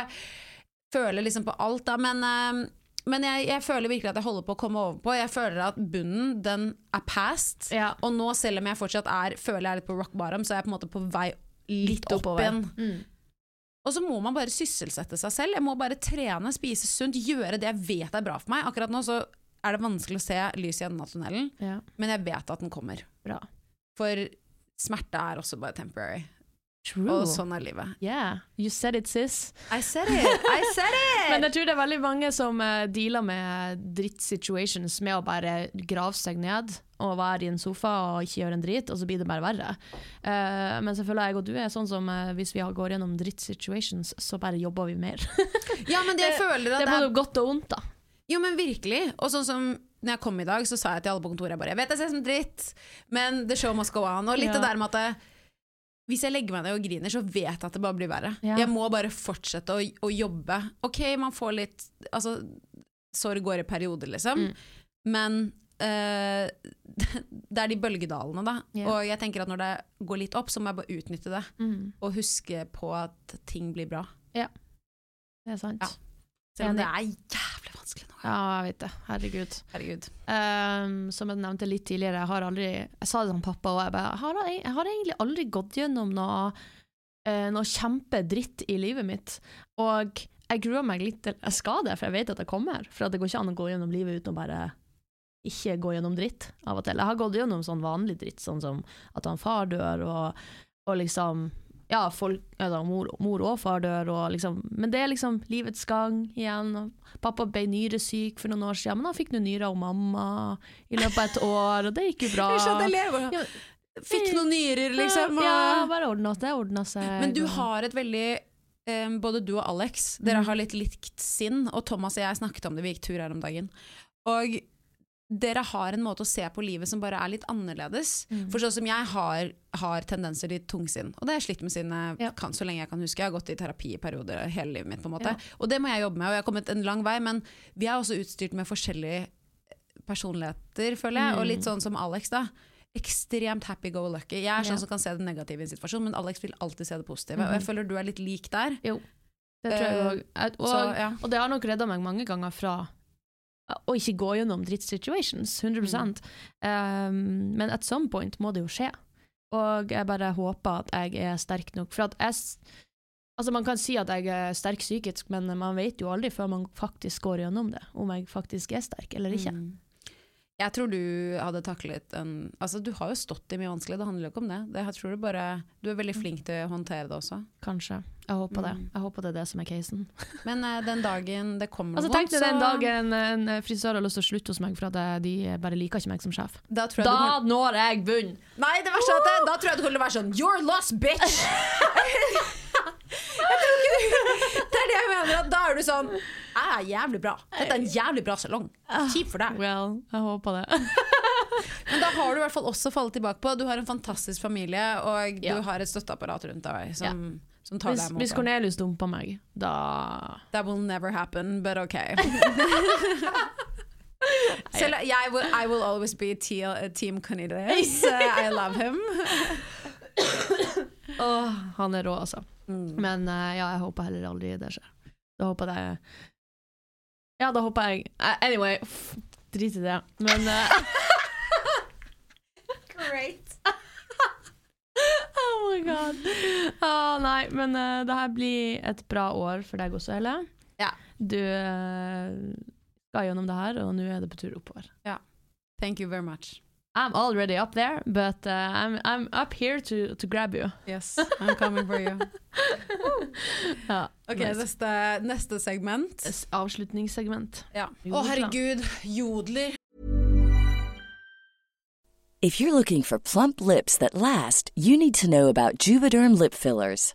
føler liksom på alt, da. Men, eh, men jeg, jeg føler virkelig at jeg holder på å komme over på. Jeg føler at bunnen, den er past. Ja. Og nå, selv om jeg fortsatt er, føler jeg er litt på rock bottom, så er jeg på en måte på vei litt opp oppover. igjen. Mm. Og så må man bare sysselsette seg selv. Jeg må bare trene, spise sunt, gjøre det jeg vet er bra for meg. Akkurat nå så er det vanskelig å se lys i enden av tunnelen, Ja, men jeg vet at den kommer. bra. For smerte er også bare temporary. True. Og sånn er livet. Yeah, you said it, sis. I said it! I said [LAUGHS] Men jeg tror det er veldig mange som uh, dealer med drittsituations med å bare grave seg ned og være i en sofa og ikke gjøre en drit, og så blir det bare verre. Uh, men selvfølgelig jeg og du er sånn som uh, hvis vi går gjennom drittsituations, så bare jobber vi mer. [LAUGHS] Ja, men det, jeg føler at det, det er både godt og vondt, da. Jo, men virkelig. Og sånn som når jeg kom i dag, så sa jeg til alle på kontoret jeg bare, jeg vet jeg ser ut som dritt, men the show must go on. Og litt Ja. det der med at hvis jeg legger meg ned og griner, så vet jeg at det bare blir verre. Ja. Jeg må bare fortsette å, å jobbe. Ok, man får litt Altså, sorg går i perioder, liksom. Mm. Men uh, [LAUGHS] det er de bølgedalene, da. Yeah. Og jeg tenker at når det går litt opp, så må jeg bare utnytte det. Mm. Og huske på at ting blir bra. Ja. Det er sant. Ja. Selv om det er jævlig vanskelig nå. Ja, jeg vet det. Herregud. Herregud. Um, som jeg nevnte litt tidligere, jeg har aldri Jeg sa det til pappa, og jeg bare jeg har, jeg har egentlig aldri gått gjennom noe, uh, noe kjempedritt i livet mitt. Og jeg gruer meg litt til Jeg skal det, for jeg vet at jeg kommer. For det går ikke an å gå gjennom livet uten å bare ikke gå gjennom dritt av og til. Jeg har gått gjennom sånn vanlig dritt, sånn som at han far dør, og, og liksom ja, folk, altså, mor, mor, og far dør, og liksom, men det er liksom livets gang igjen. Pappa ble nyresyk for noen år siden, men han fikk noen nyrer av mamma i løpet av et år, og det gikk jo bra. Ja, fikk noen nyrer, liksom. Og... Ja, bare ordna det ordna seg. Men du har et veldig um, Både du og Alex, dere mm. har litt likt sinn, og Thomas og jeg snakket om det, vi gikk tur her om dagen. Og dere har en måte å se på livet som bare er litt annerledes. Mm. For sånn som jeg har, har tendenser til tungsinn, og det har jeg slitt med siden ja. kan, så lenge jeg kan huske. Jeg har gått i terapi i perioder hele livet mitt, på en måte. Ja. Og det må jeg jobbe med, og jeg har kommet en lang vei, men vi er også utstyrt med forskjellige personligheter, føler jeg, mm. og litt sånn som Alex, da. Ekstremt happy go lucky. Jeg er sånn ja. som kan se det negative i en situasjon, men Alex vil alltid se det positive. Mm. Og jeg mm. føler du er litt lik der. Jo, det tror jeg òg. Uh, og, og, og det har nok redda meg mange ganger fra å ikke gå gjennom drittsituations, 100 mm. um, Men at some point må det jo skje. Og jeg bare håper at jeg er sterk nok. For at jeg Altså, man kan si at jeg er sterk psykisk, men man vet jo aldri før man faktisk går gjennom det, om jeg faktisk er sterk eller ikke. Mm. Jeg tror du hadde taklet en Altså, du har jo stått i mye vanskelig, det handler jo ikke om det. det jeg tror du bare Du er veldig flink til å håndtere det også. Kanskje. Jeg håper mm. det. Jeg håper det er det som er casen. [LAUGHS] Men uh, den dagen det kommer altså, noe vondt, så Den dagen en frisør har lyst til å slutte hos meg for at de bare liker ikke meg som sjef. Da, da kan... når jeg bunnen! Nei, det verste er at da tror jeg du kommer til å være sånn You're lost, bitch! [LAUGHS] det er det jeg mener. At da er du sånn Jeg er jævlig bra. Dette er en jævlig bra salong. Kjipt for deg. Well, jeg håper det. [LAUGHS] Men da har du i hvert fall også fallet tilbake på Du har en fantastisk familie, og du ja. har et støtteapparat rundt deg. Som, ja. som tar hvis, deg imot. Hvis Cornelius dumper meg, da That will never happen, but ok. [LAUGHS] [LAUGHS] Selv, I, will, I will always be team Cornelius. I love him. oh, han er rå, altså. Mm. Men uh, ja, jeg håper heller aldri det skjer. Da håper jeg Ja, da håper jeg uh, Anyway, drit i det. Men uh, [LAUGHS] Great. [LAUGHS] oh my god. Oh, nei, men uh, det her blir et bra år for deg også, Helle. Ja. Du skal gjennom det her, og nå er det på tur oppover. Ja. Thank you very much. I'm already up there, but uh, I'm, I'm up here to, to grab you. Yes, I'm coming for you. [LAUGHS] ja, ok, nice. neste, neste, segment. Avslutningssegment. Ja. Å, oh, herregud. Jodler. If you're looking for plump lips that last, you need to know about Juvederm lip fillers.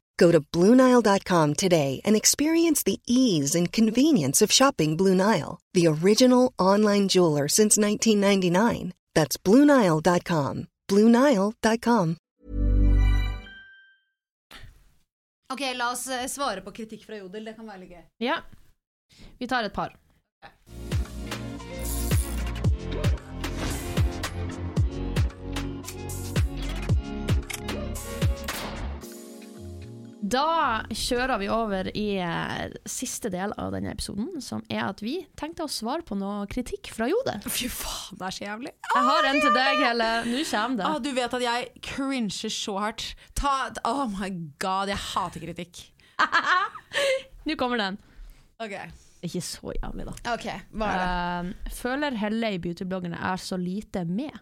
Go to Bluenile.com today and experience the ease and convenience of shopping Blue Nile, the original online jeweler since 1999. That's Bluenile.com. Bluenile.com. Ok, la oss eh, svare på kritikk fra Jodel. Det kan være litt gøy. Ja. Vi tar et par. Da kjører vi over i eh, siste del av denne episoden, som er at vi tenkte å svare på noe kritikk fra Jode. Fy faen, det er så jævlig. Jeg har en til deg, Helle. Nå kommer det. Ah, du vet at jeg cringer så hardt. Ta, oh my god, jeg hater kritikk. [LAUGHS] Nå kommer den. Ok, Ikke så jævlig, da. Ok, hva er det? Eh, føler Helle i beautybloggerne er så lite med.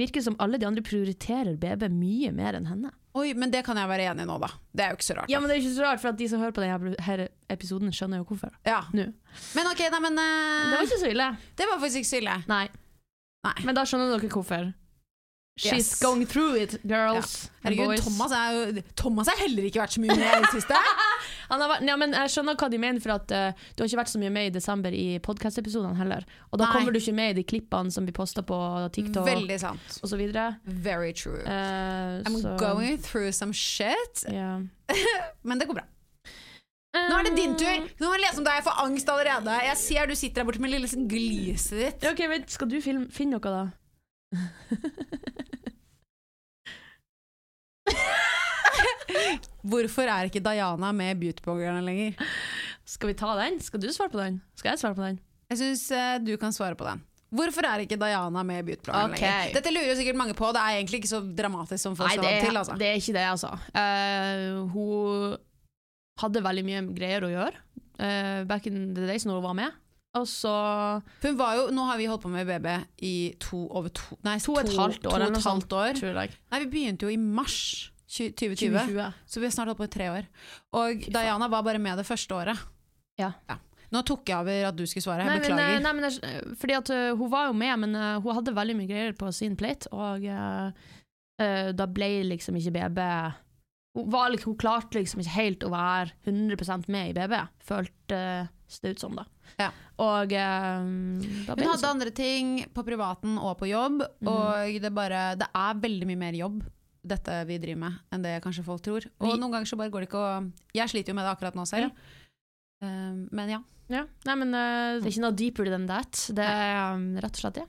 Virker som alle de andre prioriterer BB mye mer enn henne. Oi, men det kan jeg være enig i nå, da. Det er jo ikke så rart. Ja, men det er ikke så rart, for at de som hører på denne episoden, skjønner jo hvorfor. Ja. Nå. Men ok, nei, men uh, Det var ikke så ille. det var faktisk ikke så ille. Nei. Nei. Men da skjønner dere hvorfor. She's Yes. going through it, girls and Herregud, boys. Thomas er jo Thomas har heller ikke vært så mye med i det siste. [LAUGHS] Han har ja, men jeg skjønner hva de mener, for at uh, du har ikke vært så mye med i desember i podkast-episodene heller. Og da Nei. kommer du ikke med i de klippene som blir posta på TikTok Veldig sant. og så videre. Very true. Uh, I'm så- going through some shit, Yeah. [LAUGHS] men det går bra. Nå er det din tur! Nå må jeg lese om deg, jeg får angst allerede. Jeg ser du sitter der borte med lille sånn gliset ditt. Ok, vent, Skal du film, finne noe, da? [LAUGHS] Hvorfor er ikke Diana med beautybloggerne lenger? Skal vi ta den? Skal du svare på den? Skal jeg svare på den? Jeg syns du kan svare på den. Hvorfor er ikke Diana med i beautybloggerne okay. lenger? Dette lurer jo sikkert mange på, det er egentlig ikke så dramatisk som folk er, til. Altså. det er ikke det, altså. Uh, hun hadde veldig mye greier å gjøre uh, back in the days når hun var med. Og så Hun var jo, Nå har vi holdt på med BB i to, over to, nei, To og et halvt år, To et halvt år. Nei, vi begynte jo i mars 2020, 2020. så vi har snart holdt på i tre år. Og Diana var bare med det første året. Ja. Nå tok jeg over at du skulle svare, jeg Nei, beklager. Men, nei, men jeg, fordi at uh, hun var jo med, men uh, hun hadde veldig mye greier på sin plate, og uh, eh, da ble liksom ikke BB hun, var, hun klarte liksom ikke helt å være 100% med i BB, føltes det ut som, da. Ja. Og eh, da Hun hadde sånn. andre ting på privaten og på jobb, mm. og det, bare, det er veldig mye mer jobb dette vi driver med, enn det kanskje folk tror. Og Vi- noen ganger så bare går det ikke å Jeg sliter jo med det akkurat nå selv. Um, men ja. Ja. Nei, men uh, det er ikke noe deeper than that. Det er um, rett og slett det.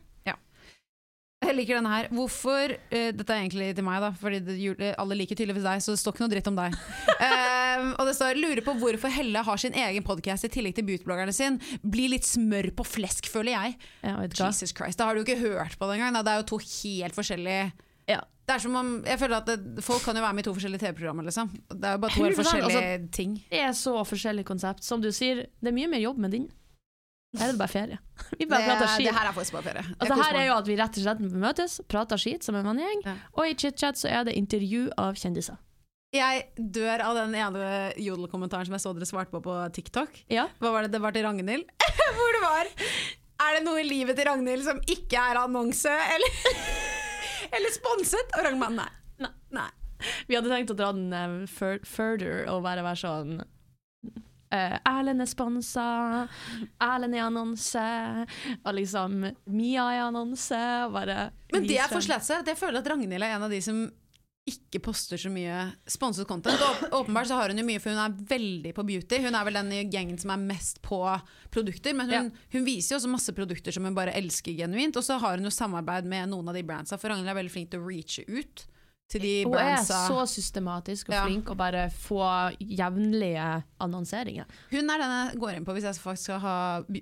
Jeg liker denne her. Hvorfor uh, Dette er egentlig til meg, da, Fordi det, alle liker tydeligvis deg, så det står ikke noe dritt om deg. um, [LAUGHS] og det står 'lurer på hvorfor Helle har sin egen podkast i tillegg til beautybloggerne sin'. Blir litt smør på flesk, føler jeg. Ja? Jesus Christ, Da har du jo ikke hørt på det engang. Det er jo to helt forskjellige Ja. Det er som om, jeg føler at det, Folk kan jo være med i to forskjellige TV-programmer. liksom Det er jo bare to helt 100%, forskjellige ting. Det er så forskjellig konsept. Som du sier, det er mye mer jobb med din. Her er det bare ferie. [LAUGHS] Vi bare prater det, skit. det her er faktisk bare ferie. Altså, her er jo at vi rett og slett møtes, prater skit som en vennegjeng, Ja. og i chit-chat så er det intervju av kjendiser. Jeg dør av den ene jodelkommentaren som jeg så dere svarte på på TikTok. Ja. Hva var det? Det var til Ragnhild. [LAUGHS] Hvor det var Er det noe i livet til Ragnhild som ikke er annonse eller, [LAUGHS] [LAUGHS] eller sponset? Og Ragnhild nei. Nei. nei. Vi hadde tenkt å dra den uh, fur further og bare være sånn uh, Erlend er sponsa, Erlend er annonse, og liksom Mia er annonse. Bare Men det er for frem. slett Jeg føler at Ragnhild er en av de som ikke poster så mye sponset content. Åp- Åpenbart så har hun jo mye, for hun er veldig på beauty. Hun er vel den i gjengen som er mest på produkter, men hun, hun viser jo også masse produkter som hun bare elsker genuint. Og så har hun jo samarbeid med noen av de brandsa, for Ragnhild er veldig flink til å reache ut til de Hun er så systematisk og Ja. flink og bare få jevnlige annonseringer. Hun er den jeg går inn på hvis jeg faktisk skal ha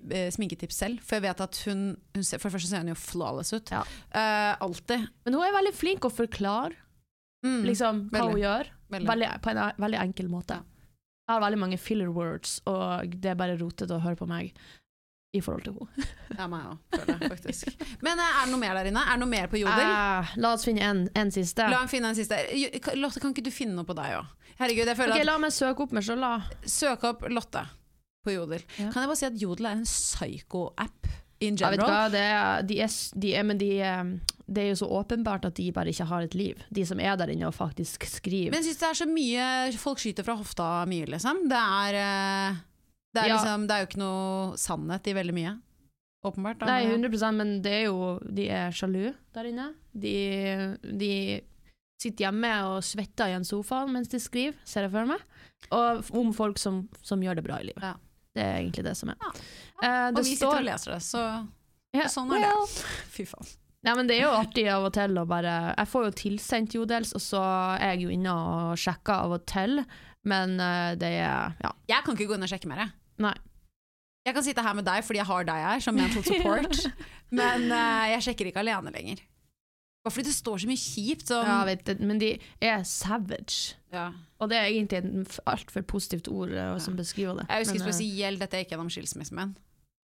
eh, sminketips selv. For jeg vet at hun, hun ser, For det første ser hun jo flawless ut. Ja. Uh, alltid. Men hun er veldig flink å forklare Mm, liksom, hva veldig. hun gjør, veldig. på en veldig enkel måte. Jeg har veldig mange filler words, og det er bare rotete å høre på meg i forhold til henne. [LAUGHS] Ja, meg òg, føler jeg faktisk. Men eh, er det noe mer der inne? Er det noe mer på Jodel? Eh, la oss finne en, en siste. La finne en siste. Lotte, kan ikke du finne noe på deg òg? Herregud, jeg føler Ok, La meg søke opp meg sjøl, da. at Søk opp Lotte på Jodel. Ja. Kan jeg bare si at Jodel er en psycho-app in Jeg vet general? hva, det er, de er, de er, men de, er- det er jo så åpenbart at de bare ikke har et liv. De som er der inne og faktisk skriver. Men jeg syns det er så mye Folk skyter fra hofta mye, liksom. Det er, eh, det er, Ja. liksom, det er jo ikke noe sannhet i veldig mye. Åpenbart. da. Nei, 100% men det er jo De er sjalu der inne. De, de sitter hjemme og svetter i en sofa mens de skriver, ser jeg for meg. Og om folk som, som gjør det bra i livet. Ja. Det er egentlig det som er. Ja. Og det vi sitter og leser det, så Ja, sånn er well, det. Fy faen. Ja, men det er jo artig av og til å bare Jeg får jo tilsendt jodels, og så er jeg jo inne og sjekker av og til, men uh, det er Ja. Jeg kan ikke gå inn og sjekke mer. Jeg. Nei. jeg kan sitte her med deg fordi jeg har deg her, som mental support, [LAUGHS] men uh, jeg sjekker ikke alene lenger. Bare fordi det står så mye kjipt som Ja, vet du, men de er savage. Ja. Og det er egentlig et altfor positivt ord uh, som beskriver det. Jeg husker Men, spesielt dette gikk gjennom skilsmissen min.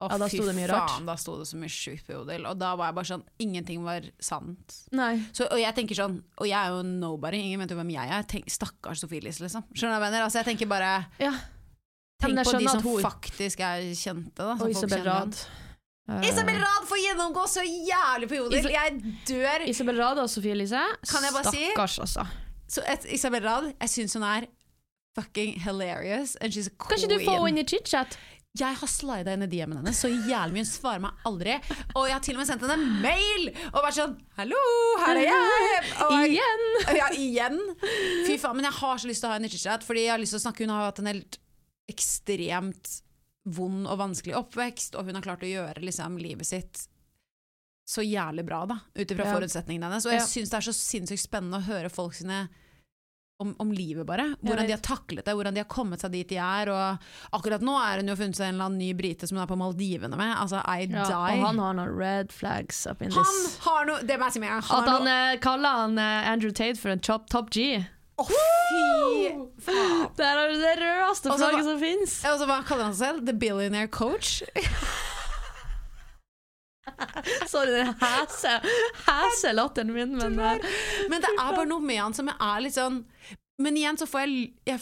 Å, Ja, da fy faen, rart. da sto det så mye sjukt på Jodel. Og da var jeg bare sånn Ingenting var sant. Så, og jeg tenker sånn Og jeg er jo nobody, ingen vet jo hvem jeg er. Tenk, stakkars Sofie Elise, liksom. Skjønner du hva jeg mener? Altså, jeg tenker bare Ja. Tenk på de som hun- faktisk er kjente, da. Og folk Isabel Rad. Eh, Isabel Rad får gjennomgå så jævlig på Jodel! Isa- Jeg dør! Isabel Rad og Sofie Elise. Bare si- altså. Så et, Isabel Rad, jeg syns hun er fucking hilarious. And she's a queen. Kanskje du får henne i chit-chat? Jeg har slida inn i DM-en hennes så jævlig mye. Hun svarer meg aldri. Og jeg har til og med sendt henne en mail og vært sånn Hallo, her er jeg! Og Igjen! ja, igjen. Fy faen, men jeg har så lyst til å ha en nyttårschat, fordi jeg har lyst til å snakke Hun har hatt en helt ekstremt vond og vanskelig oppvekst, og hun har klart å gjøre liksom, livet sitt så jævlig bra, da, ut ifra Ja. forutsetningene hennes. Og jeg Ja. syns det er så sinnssykt spennende å høre folk sine om, om livet, bare. Hvordan de har taklet det, hvordan de har kommet seg dit de er. Og akkurat nå er hun jo funnet seg en eller annen ny brite som hun er på Maldivene med. Altså, I Ja, die. og han har noen red flags up in Han this. har noe Det må jeg si med har. Han At han noe eh, kaller han eh, Andrew Tate for en top, top G. Å, fy faen! [LAUGHS] Det er det rødeste flagget som fins. Og så hva kaller han seg selv? The Billionaire Coach? [LAUGHS] [LAUGHS] Sorry, den hæse, hæse latteren min, men eh, Men det er bare noe med han som er litt sånn Men igjen så får jeg Jeg,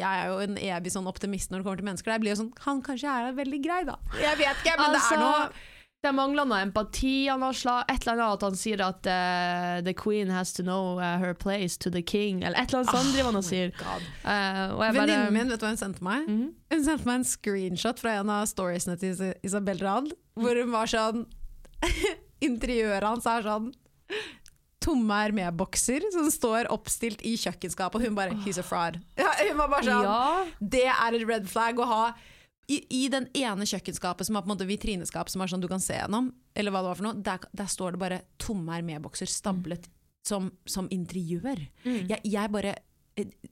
jeg er jo en evig sånn optimist når det kommer til mennesker. Jeg blir jo sånn Han kanskje er veldig grei, da. Jeg vet ikke, men det Altså, er noe Det mangler noe empati. Han har sla, et eller annet at han sier at uh, the queen has to know uh, her place to the king, eller et eller annet sånt driver han og sier. Eh, jeg bare Venninnen min, vet du hva hun sendte meg? Mhm. Hun sendte meg en screenshot fra en av storiesene til Is- Isabel Rad, hvor hun var sånn [LAUGHS] Interiøret hans er sånn tomme Hermé-bokser som står oppstilt i kjøkkenskapet, og hun bare 'he's a fraud'. [LAUGHS] Ja, hun var bare sånn Ja. Det er et red flag å ha i, i den ene kjøkkenskapet som har på en måte vitrineskap som er sånn du kan se gjennom, eller hva det var for noe, der, der står det bare tomme Hermé-bokser stablet som, som interiør. Mm. Jeg, jeg bare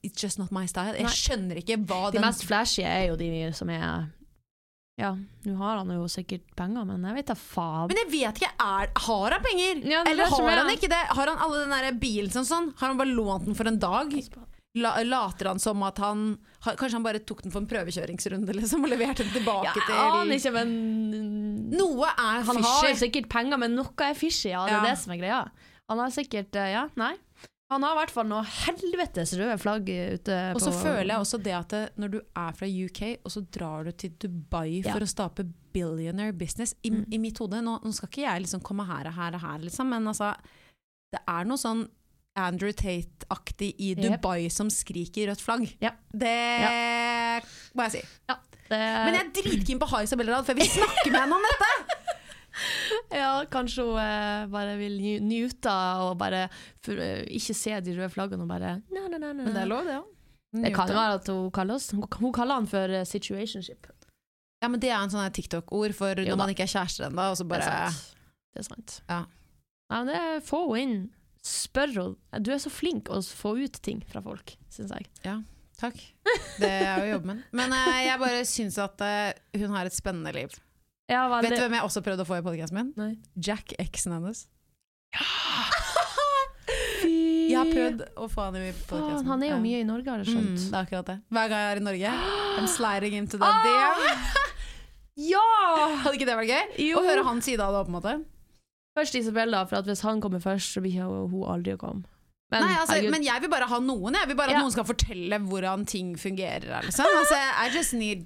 It's just not my style. Jeg skjønner ikke hva De den mest flashy er jo de som er Ja, nå har han jo sikkert penger, men jeg vet da faen. Men jeg vet ikke, er, har han penger? Ja, er Eller har jeg... han ikke det? Har han alle den der bilen som sånn? Har han bare lånt den for en dag? La, later han som at han har, Kanskje han bare tok den for en prøvekjøringsrunde liksom, og leverte den tilbake Ja, jeg til aner ikke, men Noe er fishy. Han har sikkert penger, men noe er fishy, ja. Det er Ja. det som er greia. Han har sikkert eh, Ja, nei. Han har i hvert fall noe helvetes røde flagg ute Og så føler jeg også det at det, når du er fra UK, og så drar du til Dubai Ja. for å stape billionaire business I, Mm. i mitt hode, nå, nå skal ikke jeg liksom komme her og her og her, liksom, men altså Det er noe sånn Andrew Tate-aktig i Dubai Dubai som skriker rødt flagg. Ja. Det må jeg si. Ja, det, Men jeg er dritkeen på å ha Isabel Rad, for jeg vil snakke med henne om dette! [LAUGHS] ja, kanskje hun eh, bare vil nyte og bare for, eh, ikke se de røde flaggene og bare na, na, na, na. Men det er lov, det òg. Det kan jo være at hun kaller oss Hun, hun kaller han for eh, situationship. Ja, men det er en sånn her TikTok-ord for Jo når da. man ikke er kjærester ennå, og så Det bare er sant. Det er sant. Ja. Nei, men det Få henne inn. Spør henne. Du er så flink å få ut ting fra folk, syns jeg. Takk. Det er jo jobben min. Men eh, jeg bare syns at eh, hun har et spennende liv. Ja. Vet du hvem jeg også prøvde å få i podkasten min? Nei. Jack, eksen hennes. Ja! [LAUGHS] Jeg har prøvd å få han i podkasten. Han er jo mye i Norge, har jeg Mm, det er akkurat det. Hver gang jeg er i Norge, I'm sliding into that Ah! [LAUGHS] Ja! Hadde ikke det vært gøy? Jo. Å høre hans side av det, på en måte. Først Isabella, for at hvis han kommer først, så blir hun aldri å komme. Men, Nei, altså, men jeg vil bare ha noen. Jeg vil bare at Ja. noen skal fortelle hvordan ting fungerer. Liksom. Altså, I just need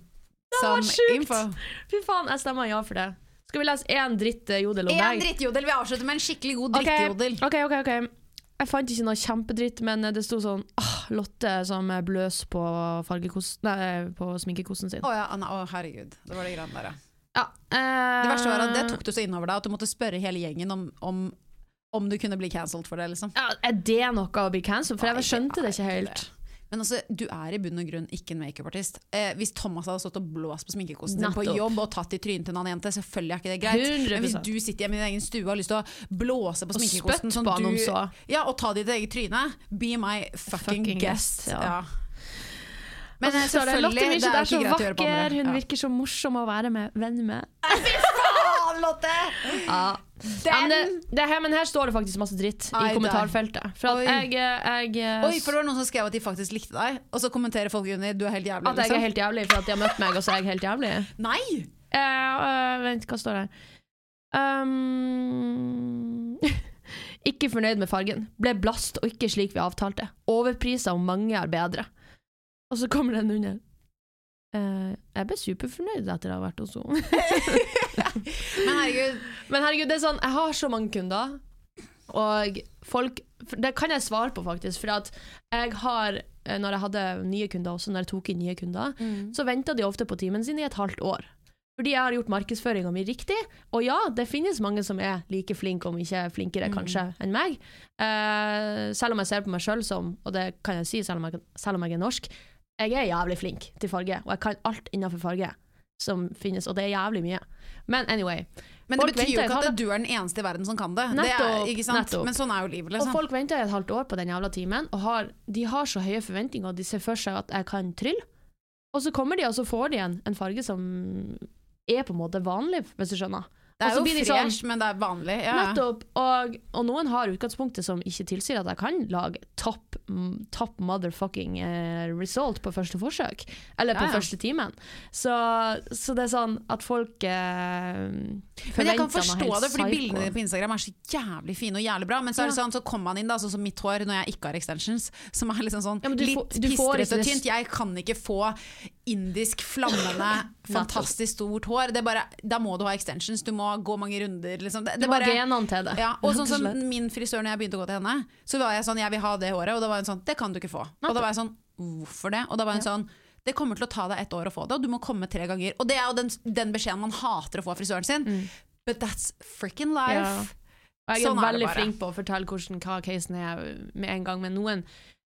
var some sjukt. fy faen, jeg stemmer ja for det. Skal vi lese én dritt-jodel om En dritt drittjodel. Vi avslutter med en skikkelig god drittjodel. Okay. Ok, ok, ok. Jeg fant ikke noe kjempedritt, men det sto sånn ah, Lotte som bløs på, nei, på sminkekosten sin. Å ja, Anna. Å, herregud. Det var det greiene der, ja. Eh, Det verste var at det tok du så innover deg at du måtte spørre hele gjengen om, om, om du kunne bli cancelled for det. liksom ja, Er det noe å bli cancelled? For Nei, jeg skjønte det det ikke helt. helt. Men altså, du er i bunn og grunn ikke en makeupartist. Eh, hvis Thomas hadde stått og blåst på sminkekosten din på jobb og tatt i trynet til en annen jente, selvfølgelig er ikke det greit. Men hvis du sitter hjemme i din egen stue og har lyst til å blåse på Og sminkekosten spytt på du, så. Ja, og ta det i ditt eget tryne, be my fucking, Fucking guest. guest, ja. ja. Men eh, Altså, det er selvfølgelig, Lotte det er så ikke greit å gjøre på vakker, andre. hun Ja. virker så morsom å være med venn med. Faen, Lotte! Ja. Den... det, det her, men her står det faktisk masse dritt Ai, i kommentarfeltet. For jeg, jeg, jeg Oi, for det var noen som skrev at de faktisk likte deg, og så kommenterer folk under du er helt jævlig. At jeg er liksom. helt jævlig for at de har møtt meg, og så er jeg helt jævlig. Nei! Uh, uh, vent, hva står det her? Um, [LAUGHS] ikke fornøyd med fargen. Ble blast og ikke slik vi avtalte. Overprisa om mange er bedre. Og så kommer den under. Eh, jeg ble superfornøyd etter å ha vært hos henne. [LAUGHS] Men herregud, Men herregud, det er sånn, jeg har så mange kunder, og folk Det kan jeg svare på, faktisk. For at jeg har, eh, når jeg hadde nye kunder også, når jeg tok inn nye kunder, så venta de ofte på timen sin i et halvt år. Fordi jeg har gjort markedsføringa mi riktig. Og ja, det finnes mange som er like flinke, om ikke flinkere kanskje, enn meg. Uh, selv om jeg ser på meg sjøl som, og det kan jeg si selv om jeg, selv om jeg er norsk, jeg er jævlig flink til farge, og jeg kan alt innenfor farge som finnes, og det er jævlig mye. Men anyway. Men det betyr jo ikke at du er den eneste i verden som kan det. det er, ikke sant? nettopp. Men sånn er jo livet, Og liksom. folk venter et halvt år på den jævla timen, og har, de har så høye forventninger, og de ser for seg at jeg kan trylle. Og så kommer de, og så får de en, en farge som er på en måte vanlig, hvis du skjønner. Det er jo fresh, sånn- men det er vanlig. Ja. Nettopp. Og, og noen har utgangspunktet som ikke tilsier at jeg kan lage top, top motherfucking eh, result på første forsøk. Eller på Ja, ja. første timen. Så, så det er sånn at folk eh, Men jeg kan forstå det, fordi bildene dine på Instagram er så jævlig fine og jævlig bra. Men så er det sånn, så kommer man inn, da, sånn som mitt hår når jeg ikke har extensions, som er liksom sånn litt pistrete og tynt. Jeg kan ikke få indisk, flammende, [LAUGHS] fantastisk stort hår. Det er bare, da må du ha extensions, du må gå mange runder. Liksom. Det, Du må bare, ha genene til det. ja, og sånn som min frisør når jeg begynte å gå til henne, så var jeg sånn jeg vil ha det håret, og da var hun sånn det kan du ikke få. Og da var jeg sånn hvorfor det? Og da var hun sånn det kommer til å ta deg ett år å få det, og du må komme tre ganger. Og det er jo den, den beskjeden man hater å få av frisøren sin. But that's freaking life. Mm. Ja. Og jeg er Sånn er det veldig flink på å fortelle hvordan, hva casen er med en gang, men noen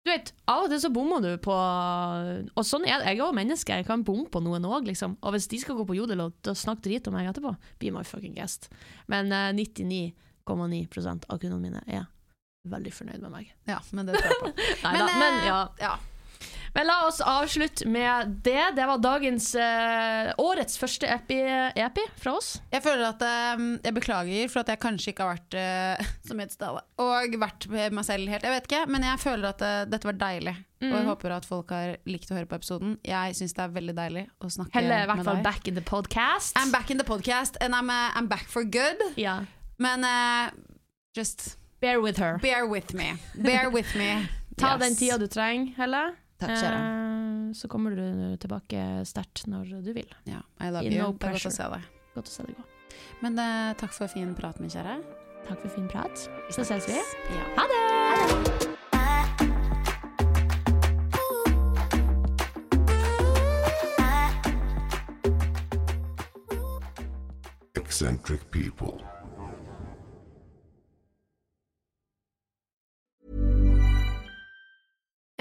Du vet, av og til så bommer du på Og sånn er det. Jeg er også menneske, jeg kan bomme på noen òg, liksom. Og hvis de skal gå på jodel og snakke drit om meg etterpå, be my fucking guest. Men eh, 99,9% av kundene mine er veldig fornøyd med meg. Ja, men det tror jeg på. [LAUGHS] Neida, da, men, ja. ja. Men la oss avslutte med det. Det var dagens eh, årets første epi, epi fra oss. Jeg føler at eh, Jeg beklager for at jeg kanskje ikke har vært uh, [LAUGHS] som het Stale. Og vært med meg selv helt. Jeg vet ikke, men jeg føler at eh, dette var deilig. Og Mm. jeg håper at folk har likt å høre på episoden. Jeg syns det er veldig deilig å snakke Helle er i hvert med fall back in the podcast. I'm back in the podcast, and I'm, uh, I'm back for good. Ja. Men uh, just Bear with her. bear with me. Bear with me. Ta Yes. den tida du trenger, Helle. Takk, kjære. Eh, så kommer du tilbake sterkt når du vil. Ja, I love No you. det er godt å se deg. Godt å se deg gå. Men eh, takk for fin prat, min kjære. Takk for fin prat. Så ses vi. Ja. Ha det! eccentric people.